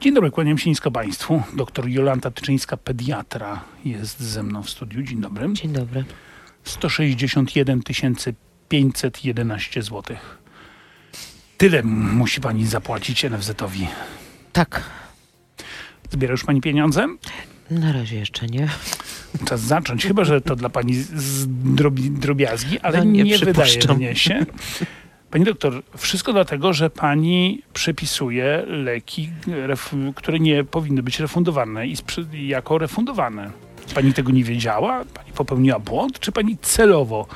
Dzień dobry, kłaniam się nisko Państwu. Doktor Jolanta Tyczyńska, pediatra, jest ze mną w studiu. Dzień dobry. Dzień dobry. 161 511 zł. Tyle musi Pani zapłacić NFZ-owi. Tak, Zbiera już Pani pieniądze? na razie jeszcze nie. Czas zacząć, chyba że to dla Pani drobi, drobiazgi, ale No, nie nie, wydaje mnie się. Pani doktor, wszystko dlatego, że Pani przepisuje leki, które nie powinny być refundowane i jako refundowane. Pani tego nie wiedziała? Pani popełniła błąd? Czy Pani celowo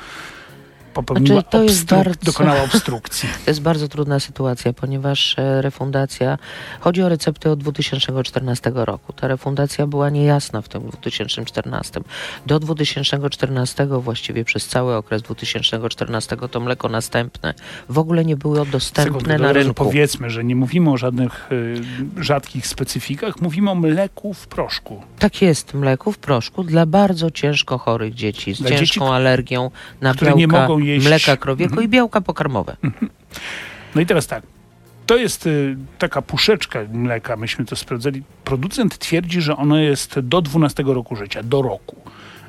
popełniła Znaczy, to jest bardzo- dokonała obstrukcji? To jest bardzo trudna sytuacja, ponieważ e, refundacja, chodzi o recepty od 2014 roku. Ta refundacja była niejasna w tym 2014. Do 2014, właściwie przez cały okres 2014, to mleko następne w ogóle nie było dostępne na rynku. Powiedzmy, że nie mówimy o żadnych y, rzadkich specyfikach, mówimy o mleku w proszku. Tak jest, mleku w proszku dla bardzo ciężko chorych dzieci z Dla ciężką dzieci, alergią na które białka, nie mogą jeść- mleka krowiego Mhm. i białka pokarmowe. No i teraz tak. To jest y, taka puszeczka mleka, myśmy to sprawdzali. Producent twierdzi, że ono jest do 12 roku życia, do roku.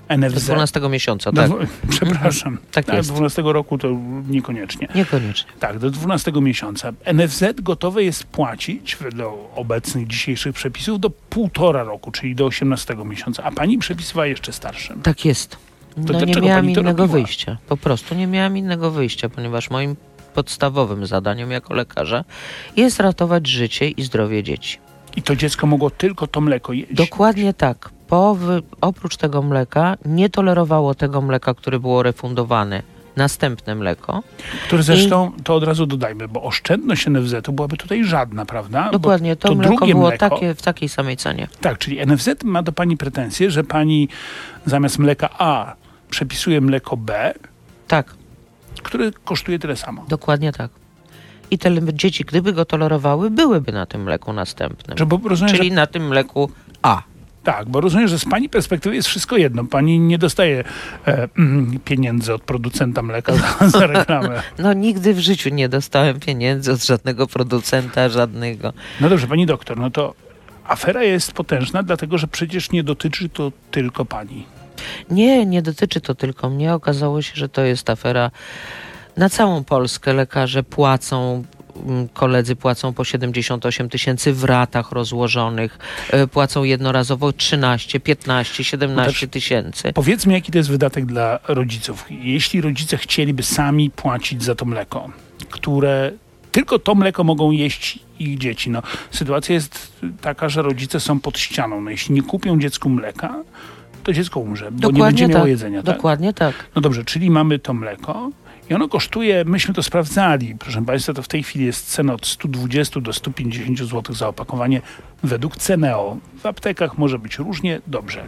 Do NFZ. 12 miesiąca, do, tak. dwu- Przepraszam. Tak Ale jest. 12 roku to niekoniecznie. Niekoniecznie. Tak, do 12 miesiąca. NFZ gotowe jest płacić wedle obecnych dzisiejszych przepisów do półtora roku, czyli do 18 miesiąca, a pani przepisywała jeszcze starszym. Tak jest. No nie miałam to innego wyjścia. Po prostu nie miałam innego wyjścia, ponieważ moim podstawowym zadaniem jako lekarza jest ratować życie i zdrowie dzieci. I to dziecko mogło tylko to mleko jeść. Dokładnie tak. Po wy... Oprócz tego mleka nie tolerowało tego mleka, które było refundowane. Następne mleko. Które zresztą, to od razu dodajmy, bo oszczędność NFZ-u byłaby tutaj żadna, prawda? Dokładnie, to, to mleko było mleko, takie, w takiej samej cenie. Tak, czyli NFZ ma do pani pretensje, że pani zamiast mleka A przepisuje mleko B, Tak, które kosztuje tyle samo. dokładnie tak. I te dzieci, gdyby go tolerowały, byłyby na tym mleku następnym. Że rozumiem, Czyli że, na tym mleku A. tak, bo rozumiem, że z pani perspektywy jest wszystko jedno. Pani nie dostaje e, mm, pieniędzy od producenta mleka za, za reklamę. No nigdy w życiu nie dostałem pieniędzy od żadnego producenta, żadnego. No dobrze, pani doktor, no to afera jest potężna, dlatego że przecież nie dotyczy to tylko pani. Nie, nie dotyczy to tylko mnie. Okazało się, że to jest afera na całą Polskę. Lekarze płacą, mm, koledzy płacą po 78 tysięcy w ratach rozłożonych. e, Płacą jednorazowo 13, 15, 17 tysięcy. Powiedzmy, jaki to jest wydatek dla rodziców. Jeśli rodzice chcieliby sami płacić za to mleko, które tylko to mleko mogą jeść ich dzieci. No, sytuacja jest taka, że rodzice są pod ścianą. No, jeśli nie kupią dziecku mleka, to dziecko umrze, bo nie będzie miało tak. jedzenia. Tak? Dokładnie tak. No dobrze, czyli mamy to mleko i ono kosztuje, myśmy to sprawdzali, proszę Państwa, to w tej chwili jest cena od 120 do 150 zł za opakowanie według Ceneo. W aptekach może być różnie, dobrze.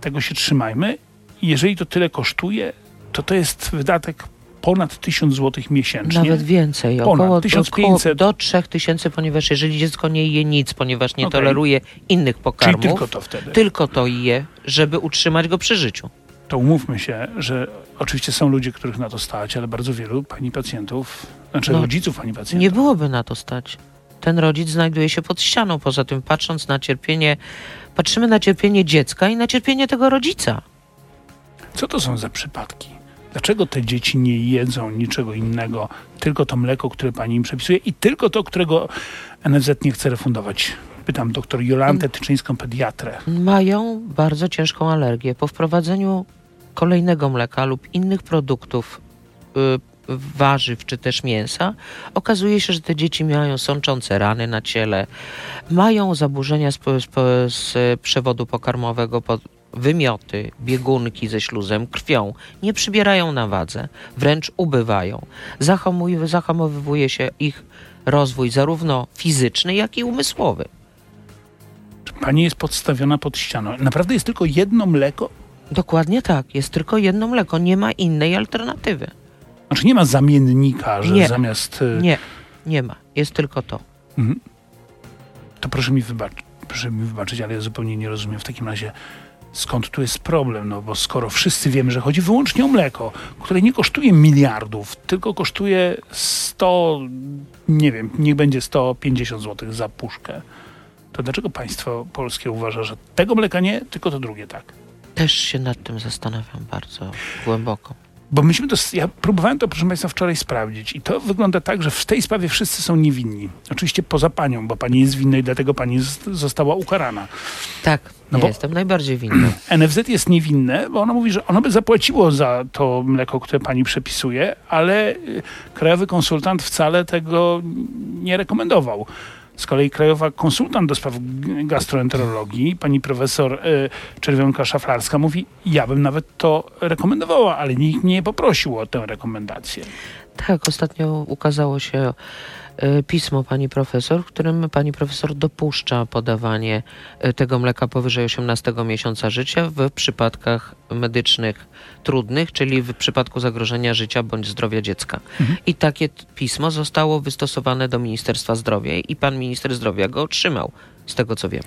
Tego się trzymajmy. Jeżeli to tyle kosztuje, to to jest wydatek ponad 1000 zł miesięcznie. Nawet więcej, Ponad około, 1500. około do 3000, ponieważ jeżeli dziecko nie je nic, ponieważ nie Okej. toleruje innych Czyli pokarmów, tylko to wtedy. tylko to je, żeby utrzymać go przy życiu. To umówmy się, że oczywiście są ludzie, których na to stać, ale bardzo wielu pani pacjentów, znaczy No, rodziców pani pacjentów. Nie byłoby na to stać. Ten rodzic znajduje się pod ścianą. Poza tym, patrząc na cierpienie, patrzymy na cierpienie dziecka i na cierpienie tego rodzica. Co to są za przypadki? Dlaczego te dzieci nie jedzą niczego innego, tylko to mleko, które pani im przepisuje i tylko to, którego NFZ nie chce refundować? Pytam doktor Jolantę Tyczyńską, pediatrę. Mają bardzo ciężką alergię. Po wprowadzeniu kolejnego mleka lub innych produktów, y, warzyw czy też mięsa, okazuje się, że te dzieci mają sączące rany na ciele, mają zaburzenia z, z, z przewodu pokarmowego, pod, wymioty, biegunki ze śluzem, krwią, nie przybierają na wadze, wręcz ubywają. Zahamuj, zahamowywuje się ich rozwój zarówno fizyczny, jak i umysłowy. pani jest podstawiona pod ścianą. Naprawdę jest tylko jedno mleko? Dokładnie tak. Jest tylko jedno mleko. Nie ma innej alternatywy. Znaczy nie ma zamiennika, że Nie. zamiast... y, Nie, nie ma. Jest tylko to. Mhm. To proszę mi, wybacz, proszę mi wybaczyć, ale ja zupełnie nie rozumiem w takim razie, skąd tu jest problem, no bo skoro wszyscy wiemy, że chodzi wyłącznie o mleko, które nie kosztuje miliardów, tylko kosztuje 100, nie wiem, niech będzie 150 zł za puszkę, to dlaczego państwo polskie uważa, że tego mleka nie, tylko to drugie tak? Też się nad tym zastanawiam bardzo głęboko. Bo myśmy to, ja próbowałem to, proszę Państwa, wczoraj sprawdzić i to wygląda tak, że w tej sprawie wszyscy są niewinni. Oczywiście poza panią, bo pani jest winna i dlatego pani została ukarana. Tak, No ja bo- jestem najbardziej winny. NFZ jest niewinne, bo ono mówi, że ono by zapłaciło za to mleko, które pani przepisuje, ale y, krajowy konsultant wcale tego nie rekomendował. Z kolei krajowa konsultant do spraw gastroenterologii, pani profesor y, Czerwionka-Szaflarska mówi, ja bym nawet to rekomendowała, ale nikt nie poprosił o tę rekomendację. Tak, ostatnio ukazało się e, pismo pani profesor, w którym pani profesor dopuszcza podawanie e, tego mleka powyżej 18 miesiąca życia w przypadkach medycznych trudnych, czyli w przypadku zagrożenia życia bądź zdrowia dziecka. I takie pismo zostało wystosowane do Ministerstwa Zdrowia i pan minister zdrowia go otrzymał, z tego co wiem.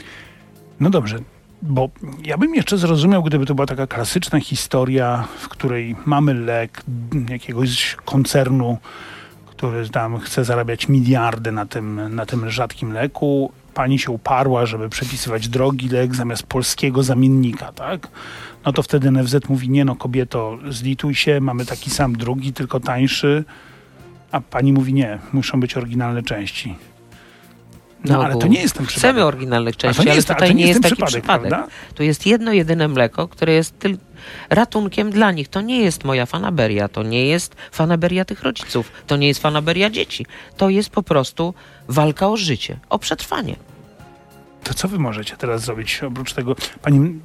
No dobrze, bo ja bym jeszcze zrozumiał, gdyby to była taka klasyczna historia, w której mamy lek jakiegoś koncernu, który tam chce zarabiać miliardy na tym, na tym rzadkim leku. Pani się uparła, żeby przepisywać drogi lek zamiast polskiego zamiennika, tak? No to wtedy NFZ mówi, nie no kobieto, zlituj się, mamy taki sam drugi, tylko tańszy. A pani mówi, nie, muszą być oryginalne części. No, Na ale to nie jest ten przypadek. Chcemy oryginalnych części, ale jest, a tutaj to nie jest taki przypadek. prawda? Tu jest jedno jedyne mleko, które jest tyl- ratunkiem dla nich. To nie jest moja fanaberia, to nie jest fanaberia tych rodziców, to nie jest fanaberia dzieci. To jest po prostu walka o życie, o przetrwanie. To co wy możecie teraz zrobić oprócz tego? Pani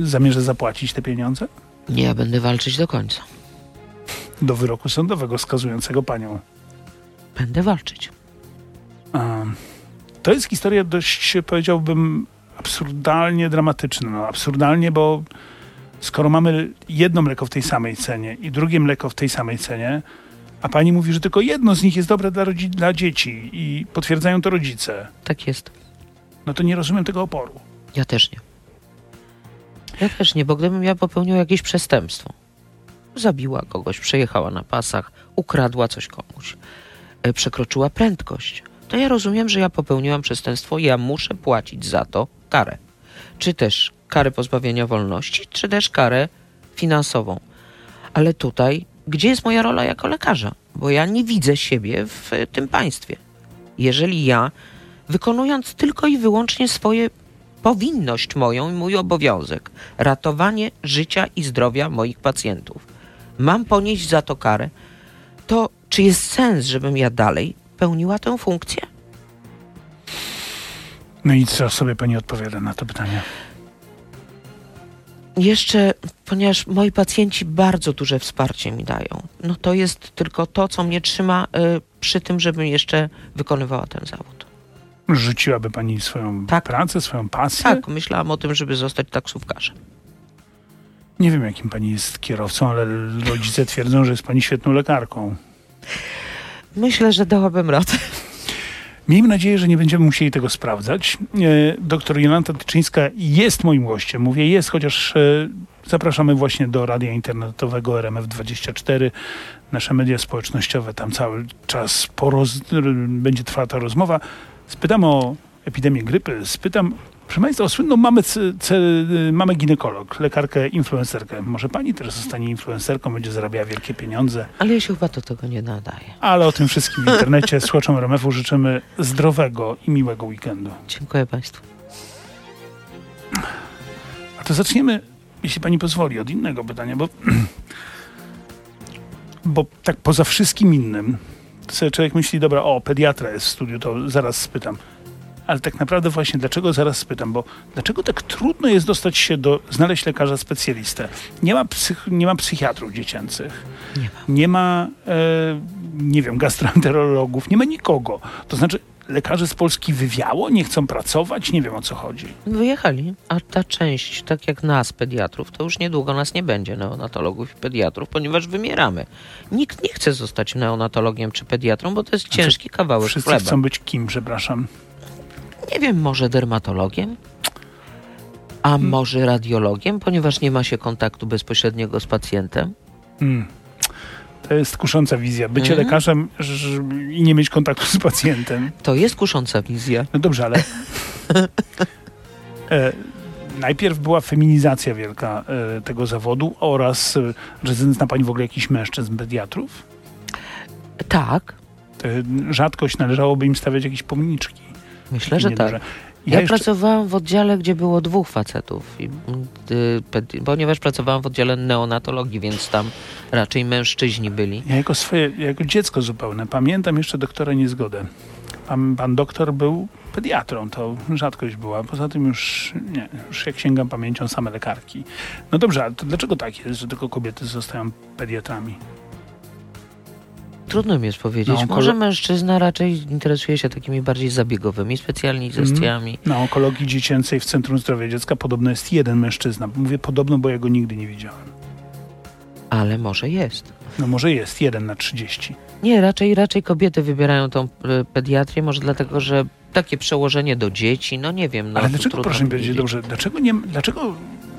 zamierza zapłacić te pieniądze? Nie, ja będę walczyć do końca. Do wyroku sądowego skazującego panią. Będę walczyć. Um, to jest historia dość, powiedziałbym, absurdalnie dramatyczna. No, absurdalnie, bo skoro mamy jedno mleko w tej samej cenie i drugie mleko w tej samej cenie, a pani mówi, że tylko jedno z nich jest dobre dla, rodzi- dla dzieci i potwierdzają to rodzice, Tak jest. no to nie rozumiem tego oporu. Ja też nie. Ja też nie, bo gdybym ja popełnił jakieś przestępstwo, zabiła kogoś, przejechała na pasach, ukradła coś komuś, e, przekroczyła prędkość, to ja rozumiem, że ja popełniłam przestępstwo ja muszę płacić za to karę. Czy też karę pozbawienia wolności, czy też karę finansową. Ale tutaj, gdzie jest moja rola jako lekarza? Bo ja nie widzę siebie w e, tym państwie. Jeżeli ja, wykonując tylko i wyłącznie swoje powinność moją i mój obowiązek ratowanie życia i zdrowia moich pacjentów. Mam ponieść za to karę. To czy jest sens, żebym ja dalej pełniła tę funkcję? No i co sobie pani odpowiada na to pytanie? Jeszcze, ponieważ moi pacjenci bardzo duże wsparcie mi dają, no to jest tylko to, co mnie trzyma y, przy tym, żebym jeszcze wykonywała ten zawód. Rzuciłaby pani swoją Tak. pracę, swoją pasję? Tak, myślałam o tym, żeby zostać taksówkarzem. Nie wiem, jakim pani jest kierowcą, ale rodzice twierdzą, że jest pani świetną lekarką. Myślę, że dałabym radę. Miejmy nadzieję, że nie będziemy musieli tego sprawdzać. E, Doktor Jolanta Tyczyńska jest moim gościem. Mówię jest, chociaż e, zapraszamy właśnie do radia internetowego RMF24. Nasze media społecznościowe, tam cały czas poroz... będzie trwała ta rozmowa. Spytam o epidemię grypy, spytam, proszę Państwa, słynną mamę, c, c, mamę ginekolog, lekarkę, influencerkę. Może Pani też zostanie influencerką, będzie zarabiała wielkie pieniądze. Ale ja się chyba do tego nie nadaje. Ale o tym wszystkim w internecie. Słuchaczom RMF-u życzymy zdrowego i miłego weekendu. Dziękuję Państwu. A to zaczniemy, jeśli pani pozwoli, od innego pytania, bo, bo tak poza wszystkim innym, to sobie człowiek myśli, dobra, o, pediatra jest w studiu, to zaraz spytam. Ale tak naprawdę właśnie dlaczego zaraz spytam, bo dlaczego tak trudno jest dostać się do, znaleźć lekarza specjalistę? Nie ma, psych, nie ma psychiatrów dziecięcych, Nie ma. nie ma, e, nie wiem, gastroenterologów, nie ma nikogo. To znaczy lekarzy z Polski wywiało, nie chcą pracować, nie wiem o co chodzi. Wyjechali, a ta część, tak jak nas, pediatrów, to już niedługo nas nie będzie, neonatologów i pediatrów, ponieważ wymieramy. Nikt nie chce zostać neonatologiem czy pediatrą, bo to jest ciężki kawałek Wszyscy chleba. chcą być kim, przepraszam. Nie wiem, może dermatologiem? A Hmm. może radiologiem, ponieważ nie ma się kontaktu bezpośredniego z pacjentem? Mm. To jest kusząca wizja. Bycie Mhm. lekarzem i nie mieć kontaktu z pacjentem. To jest kusząca wizja. No dobrze, ale e, najpierw była feminizacja wielka e, tego zawodu oraz e, że zna pani w ogóle jakichś mężczyzn pediatrów. Tak, To rzadkość należałoby im stawiać jakieś pomniczki. Myślę, że tak. Ja Ja, jeszcze, pracowałam w oddziale, gdzie było dwóch facetów, i, y, ponieważ pracowałam w oddziale neonatologii, więc tam raczej mężczyźni byli. ja jako swoje, jako dziecko zupełne pamiętam jeszcze doktora Niezgodę. Pan, pan doktor był pediatrą, to rzadkość była. Poza tym już, nie, już jak sięgam pamięcią same lekarki. No dobrze, ale to dlaczego tak jest, że tylko kobiety zostają pediatrami? Trudno mi jest powiedzieć. No, Może mężczyzna raczej interesuje się takimi bardziej zabiegowymi specjalizacjami. Na onkologii dziecięcej w Centrum Zdrowia Dziecka podobno jest jeden mężczyzna. Mówię podobno, bo ja go nigdy nie widziałem. Ale może jest. No może jest, jeden na 30. Nie, raczej, raczej kobiety wybierają tą e, pediatrię, może dlatego, że takie przełożenie do dzieci, no nie wiem. No, Ale dlaczego, proszę mi powiedzieć, powiedzieć. dobrze, dlaczego, nie, dlaczego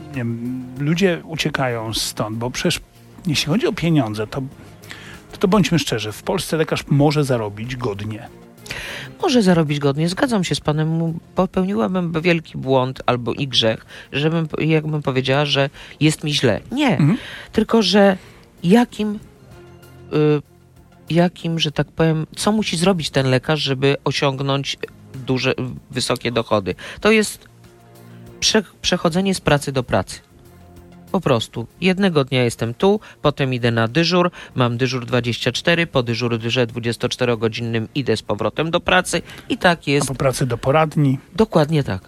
nie wiem, ludzie uciekają stąd? Bo przecież jeśli chodzi o pieniądze, to, to, to bądźmy szczerzy, w Polsce lekarz może zarobić godnie. Może zarobić godnie, zgadzam się z panem. Popełniłabym wielki błąd albo i grzech, żebym, jakbym powiedziała, że jest mi źle. Nie, Mhm. tylko że jakim, y, jakim, że tak powiem, co musi zrobić ten lekarz, żeby osiągnąć duże, wysokie dochody? To jest prze, przechodzenie z pracy do pracy. Po prostu. Jednego dnia jestem tu, potem idę na dyżur, mam dyżur 24, po dyżurze 24-godzinnym idę z powrotem do pracy i tak A jest. po pracy do poradni. Dokładnie tak.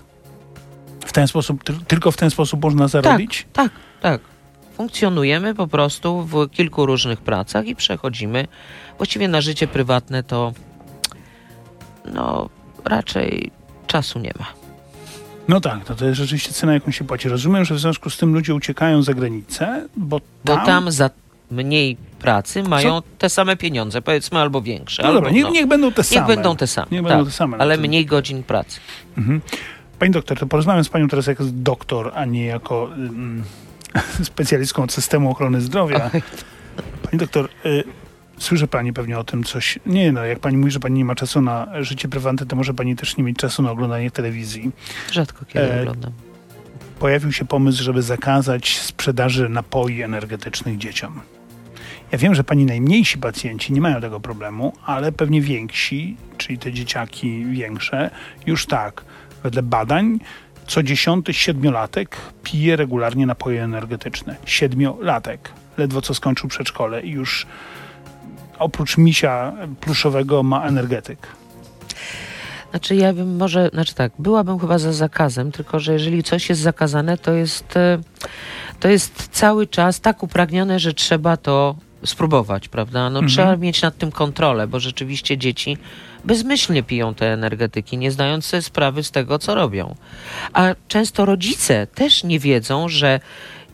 W ten sposób, ty- tylko w ten sposób można zarobić? Tak, tak. Funkcjonujemy po prostu w kilku różnych pracach i przechodzimy. Właściwie na życie prywatne to no raczej czasu nie ma. No tak, to, to jest rzeczywiście cena, jaką się płaci. Rozumiem, że w związku z tym ludzie uciekają za granicę, bo Bo tam... tam za mniej pracy mają te same pieniądze, powiedzmy, albo większe. no albo, dobra, niech, niech będą te same. niech będą te same. Tak, będą te same. ale mniej godzin pracy. Mhm. Pani doktor, to porozmawiam z panią teraz jako doktor, a nie jako mm, specjalistką od systemu ochrony zdrowia. Pani doktor, y, słyszy pani pewnie o tym coś. Nie no, jak pani mówi, że pani nie ma czasu na życie prywatne, to może pani też nie mieć czasu na oglądanie telewizji. Rzadko kiedy E, oglądam. Pojawił się pomysł, żeby zakazać sprzedaży napoi energetycznych dzieciom. Ja wiem, że pani najmniejsi pacjenci nie mają tego problemu, ale pewnie więksi, czyli te dzieciaki większe, już tak. Wedle badań co dziesiąty siedmiolatek pije regularnie napoje energetyczne. Siedmiolatek. Ledwo co skończył przedszkole i już oprócz misia pluszowego ma energetyk. Znaczy ja bym może, znaczy tak, byłabym chyba za zakazem, tylko że jeżeli coś jest zakazane, to jest, e, to jest cały czas tak upragnione, że trzeba to spróbować, prawda? No Mhm. trzeba mieć nad tym kontrolę, bo rzeczywiście dzieci bezmyślnie piją te energetyki, nie zdając sobie sprawy z tego, co robią. A często rodzice też nie wiedzą, że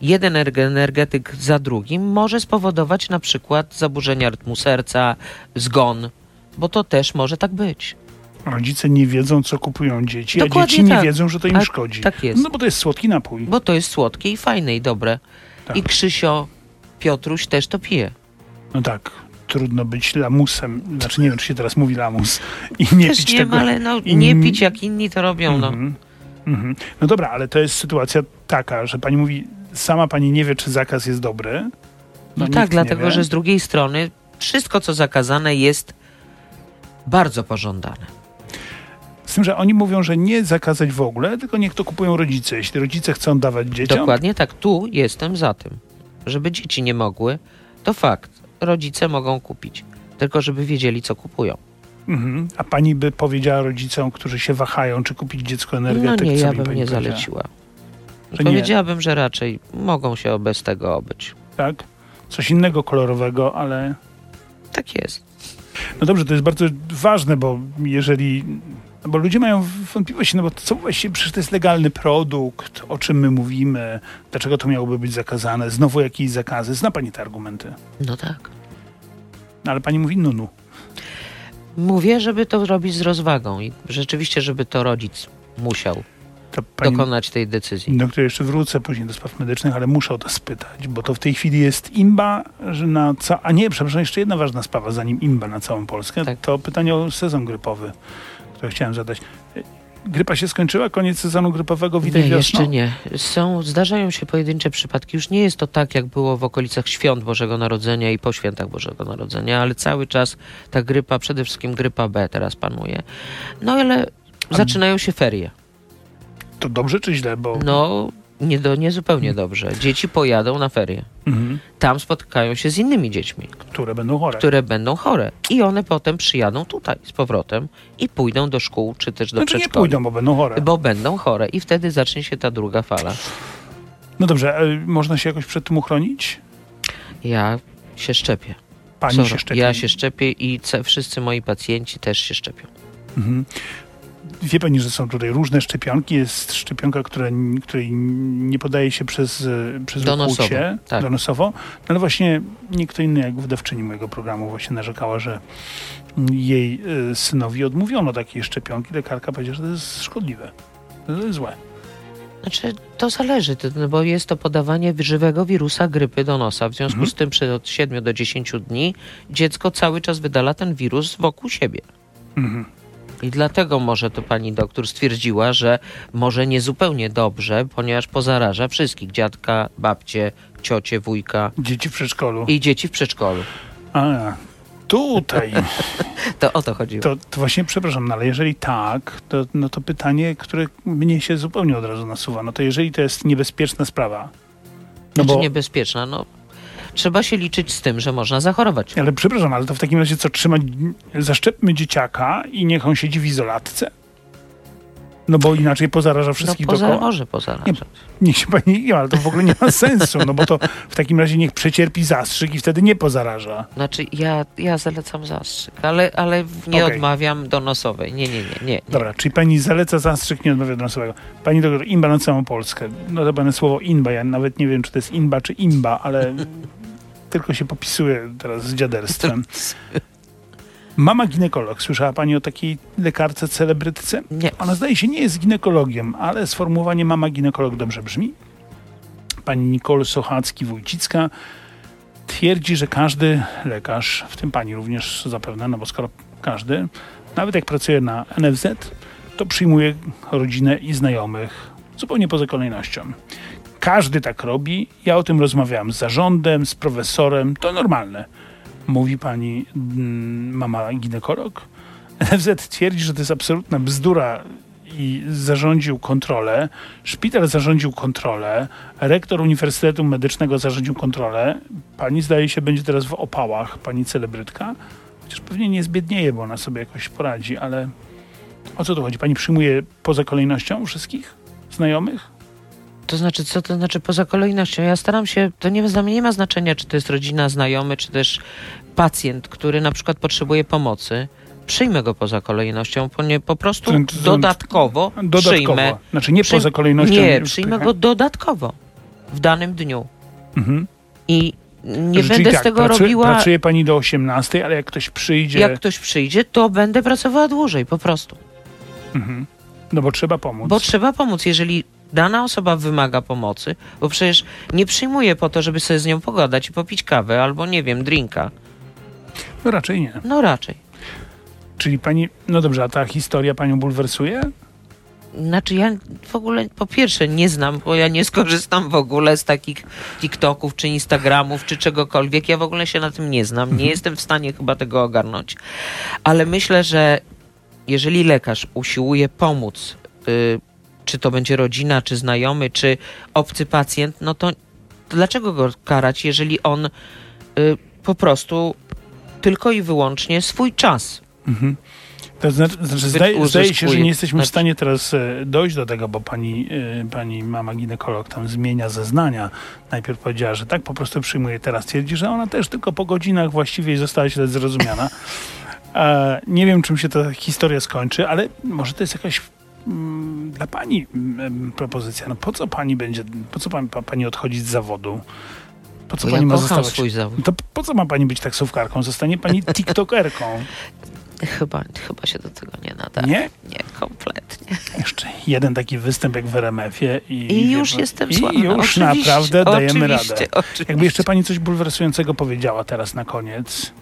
jeden erge- energetyk za drugim może spowodować na przykład zaburzenia rytmu serca, zgon, bo to też może tak być. Rodzice nie wiedzą, co kupują dzieci, a Dokładnie dzieci nie tak. wiedzą, że to im A- szkodzi. tak jest. No bo to jest słodki napój. Bo to jest słodkie i fajne i dobre. Tak. I Krzysio Piotruś też to pije. No tak, trudno być lamusem. Znaczy nie wiem, czy się teraz mówi lamus. I nie też pić nie tego. ale no, i- nie pić jak inni to robią. No. Mhm. Mhm. No dobra, ale to jest sytuacja taka, że pani mówi, sama pani nie wie, czy zakaz jest dobry. No, No tak, dlatego że z drugiej strony wszystko, co zakazane, jest bardzo pożądane. Z tym, że oni mówią, że nie zakazać w ogóle, tylko niech to kupują rodzice. Jeśli rodzice chcą dawać dzieciom, Dokładnie tak. Tu jestem za tym. Żeby dzieci nie mogły, to fakt. Rodzice mogą kupić. Tylko żeby wiedzieli, co kupują. mhm. a pani by powiedziała rodzicom, którzy się wahają, czy kupić dziecko energetyk, No nie, ja by bym nie powiedziała? zaleciła. Że nie. Powiedziałabym, że raczej mogą się bez tego obyć. Tak? Coś innego kolorowego, ale Tak jest. No dobrze, to jest bardzo ważne, bo jeżeli... Bo ludzie mają wątpliwości, no bo co właściwie, przecież to jest legalny produkt, o czym my mówimy, dlaczego to miałoby być zakazane, znowu jakieś zakazy. Zna pani te argumenty. No tak. No, ale pani mówi nunu. Mówię, żeby to robić z rozwagą i rzeczywiście, żeby to rodzic musiał pani dokonać tej decyzji. do której jeszcze wrócę później do spraw medycznych, ale muszę o to spytać, bo to w tej chwili jest imba, że na ca... A nie, przepraszam, jeszcze jedna ważna sprawa, zanim imba na całą Polskę, Tak. to pytanie o sezon grypowy, które chciałem zadać. Grypa się skończyła, koniec sezonu grypowego widać Nie, wiosną? jeszcze nie. Są, zdarzają się pojedyncze przypadki. Już nie jest to tak, jak było w okolicach świąt Bożego Narodzenia i po świętach Bożego Narodzenia, ale cały czas ta grypa, przede wszystkim grypa B teraz panuje. No ale zaczynają się ferie. To dobrze czy źle, bo... No, nie, do, nie zupełnie dobrze. Dzieci pojadą na ferie. Mhm. Tam spotkają się z innymi dziećmi, Które będą chore. które będą chore. I one potem przyjadą tutaj z powrotem i pójdą do szkół, czy też do Znaczy nie pójdą, bo będą chore. Bo będą chore i wtedy zacznie się ta druga fala. No dobrze, e, można się jakoś przed tym uchronić? Ja się szczepię. Pani Sorry, się szczepi. Ja się szczepię i wszyscy moi pacjenci też się szczepią. Mhm. Wie pani, że są tutaj różne szczepionki. Jest szczepionka, która, której nie podaje się przez, e, przez Donosowo, tak. donosowo. No ale właśnie nie kto inny jak wydawczyni mojego programu właśnie narzekała, że jej e, synowi odmówiono takiej szczepionki. Lekarka powiedziała, że to jest szkodliwe. To jest złe. Znaczy, to zależy, no bo jest to podawanie żywego wirusa grypy do nosa. W związku Mhm. z tym przez od 7 do 10 dni dziecko cały czas wydala ten wirus wokół siebie. Mhm. I dlatego może to pani doktor stwierdziła, że może niezupełnie dobrze, ponieważ pozaraża wszystkich. Dziadka, babcie, ciocie, wujka Dzieci w przedszkolu. i dzieci w przedszkolu. A, tutaj. To o to chodziło. To, to właśnie, przepraszam, no ale jeżeli tak, to, no to pytanie, które mnie się zupełnie od razu nasuwa, no to jeżeli to jest niebezpieczna sprawa, no Znaczy bo, niebezpieczna, no trzeba się liczyć z tym, że można zachorować. ale przepraszam, ale to w takim razie co, trzymać, zaszczepmy dzieciaka i niech on siedzi w izolatce? No bo inaczej pozaraża wszystkich no, poza, dookoła. może pozarażać. Niech się pani nie, ale to w ogóle nie ma sensu, no bo to w takim razie niech przecierpi zastrzyk i wtedy nie pozaraża. Znaczy ja, ja zalecam zastrzyk, ale, ale nie Okej. odmawiam donosowej. Nie, nie, nie, nie. nie. Dobra, czyli pani zaleca zastrzyk, nie odmawia nosowego. Pani doktor, imba na całą Polskę. No to będę słowo inba, ja nawet nie wiem, czy to jest inba, czy imba, ale tylko się popisuję teraz z dziaderstwem. Mama ginekolog. Słyszała pani o takiej lekarce celebrytce? Nie. Ona zdaje się nie jest ginekologiem, ale sformułowanie mama ginekolog dobrze brzmi. Pani Nicole Sochacki-Wójcicka twierdzi, że każdy lekarz, w tym pani również zapewne, no bo skoro każdy, nawet jak pracuje na NFZ, to przyjmuje rodzinę i znajomych zupełnie poza kolejnością. Każdy tak robi. Ja o tym rozmawiałam z zarządem, z profesorem. To normalne. Mówi pani mm, mama ginekolog. NFZ twierdzi, że to jest absolutna bzdura i zarządził kontrolę. Szpital zarządził kontrolę. Rektor Uniwersytetu Medycznego zarządził kontrolę. Pani zdaje się będzie teraz w opałach, pani celebrytka. Chociaż pewnie nie zbiednieje, bo ona sobie jakoś poradzi, ale o co tu chodzi? Pani przyjmuje poza kolejnością wszystkich znajomych? To znaczy, co to znaczy poza kolejnością? Ja staram się, to nie, dla mnie nie ma znaczenia, czy to jest rodzina, znajomy, czy też pacjent, który na przykład potrzebuje pomocy. Przyjmę go poza kolejnością, po prostu To- to- to- dodatkowo, Dodatkowo. przyjmę. Znaczy nie przyjm- poza kolejnością. Nie, przyjmę pycha- go dodatkowo w danym dniu. Mhm. I nie Czyli będę tak, z tego pracuje, robiła. Pracuje pani do 18, ale jak ktoś przyjdzie, Jak ktoś przyjdzie, to będę pracowała dłużej po prostu. mhm. no bo trzeba pomóc. Bo trzeba pomóc, jeżeli dana osoba wymaga pomocy, bo przecież nie przyjmuję po to, żeby sobie z nią pogadać i popić kawę albo nie wiem, drinka. No raczej nie. No raczej. Czyli pani, no dobrze, a ta historia panią bulwersuje? Znaczy ja w ogóle po pierwsze nie znam, bo ja nie skorzystam w ogóle z takich TikToków czy Instagramów czy czegokolwiek. Ja w ogóle się na tym nie znam. Nie jestem w stanie chyba tego ogarnąć. Ale myślę, że jeżeli lekarz usiłuje pomóc, y, czy to będzie rodzina, czy znajomy, czy obcy pacjent, no to dlaczego go karać, jeżeli on y, po prostu tylko i wyłącznie swój czas Mhm. To znaczy, znaczy zdaje, zdaje się, że nie jesteśmy w Znaczy- stanie teraz e, dojść do tego, bo pani, e, pani mama ginekolog tam zmienia zeznania. Najpierw powiedziała, że tak po prostu przyjmuje, teraz twierdzi, że ona też tylko po godzinach właściwie została źle zrozumiana. Nie wiem, czym się ta historia skończy, ale może to jest jakaś dla pani mm, propozycja. No po co pani będzie, po co pani, pa- pani odchodzić z zawodu? Po co pani ma zostawać? swój zawód. To po co ma pani być taksówkarką? Zostanie pani tiktokerką. Chyba, chyba się do tego nie nadaje. Nie? Nie, kompletnie. Jeszcze jeden taki występ jak w RMF-ie i, I już jestem i sławna. już naprawdę dajemy oczywiście, radę. Oczywiście. Jakby jeszcze pani coś bulwersującego powiedziała teraz na koniec,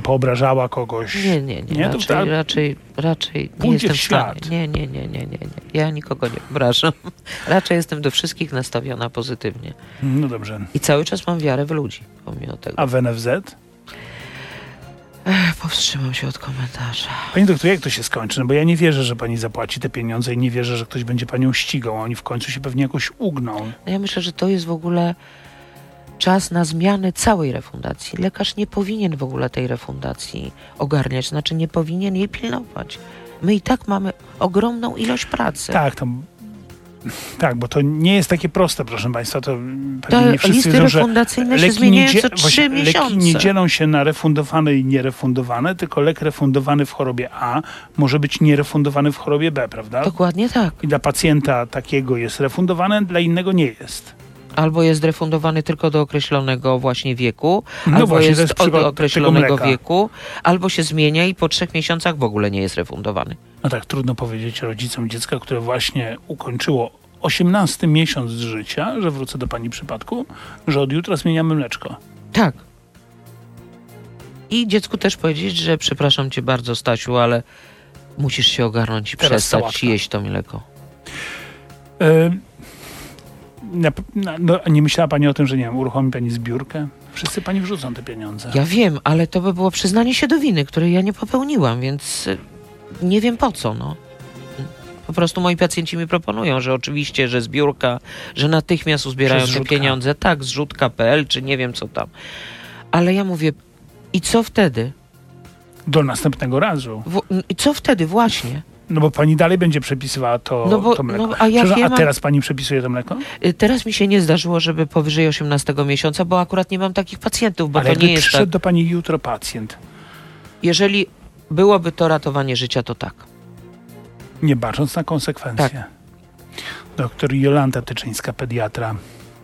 poobrażała kogoś. Nie, nie, nie. Nie, raczej, tak- raczej, raczej nie jestem w stanie. Nie, nie, nie, nie, nie, nie. Ja nikogo nie obrażam. Raczej jestem do wszystkich nastawiona pozytywnie. No dobrze. I cały czas mam wiarę w ludzi, pomimo tego. A w NFZ? Ech, powstrzymam się od komentarza. Pani doktor, jak to się skończy? No bo ja nie wierzę, że pani zapłaci te pieniądze i nie wierzę, że ktoś będzie panią ścigał. Oni w końcu się pewnie jakoś ugną. No ja myślę, że to jest w ogóle czas na zmianę całej refundacji. Lekarz nie powinien w ogóle tej refundacji ogarniać, znaczy nie powinien jej pilnować. My i tak mamy ogromną ilość pracy. Tak, to... Tak, bo to nie jest takie proste, proszę państwa. To pewnie nie wszyscy listy wiedzą, refundacyjne się leki zmieniają nie, co trzy miesiące. leki nie dzielą się na refundowane i nierefundowane, tylko lek refundowany w chorobie A może być nierefundowany w chorobie B, prawda? Dokładnie tak. I dla pacjenta takiego jest refundowane, dla innego nie jest. Albo jest refundowany tylko do określonego właśnie wieku, No albo właśnie, jest od określonego wieku, albo się zmienia i po trzech miesiącach w ogóle nie jest refundowany. No tak, trudno powiedzieć rodzicom dziecka, które właśnie ukończyło 18 miesiąc życia, że wrócę do pani przypadku, że od jutra zmieniamy mleczko. Tak. I dziecku też powiedzieć, że przepraszam cię bardzo, Stasiu, ale musisz się ogarnąć i Teraz przestać sałatka. jeść to mleko. E, na, na, no, nie myślała pani o tym, że nie wiem, uruchomi pani zbiórkę? Wszyscy pani wrzucą te pieniądze. Ja wiem, ale to by było przyznanie się do winy, której ja nie popełniłam, więc y, nie wiem po co, no. Po prostu moi pacjenci mi proponują, że oczywiście, że zbiórka, że natychmiast uzbierają te pieniądze. Tak, zrzutka.pl, czy nie wiem co tam. Ale ja mówię, i co wtedy? Do następnego razu. W, I co wtedy właśnie? No bo pani dalej będzie przepisywała to, No bo- to mleko. no, a Przepraszam, a teraz pani przepisuje to mleko? Y, Teraz mi się nie zdarzyło, żeby powyżej 18 miesiąca, bo akurat nie mam takich pacjentów, bo Ale to nie jest przyszedł tak. do pani jutro pacjent, Jeżeli byłoby to ratowanie życia, to tak. nie bacząc na konsekwencje. Tak. Doktor Jolanta Tyczyńska, pediatra.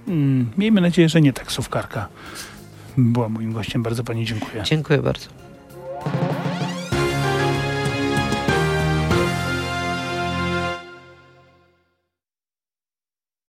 Mm, miejmy nadzieję, że nie taksówkarka. Była moim gościem. Bardzo pani dziękuję. Dziękuję bardzo.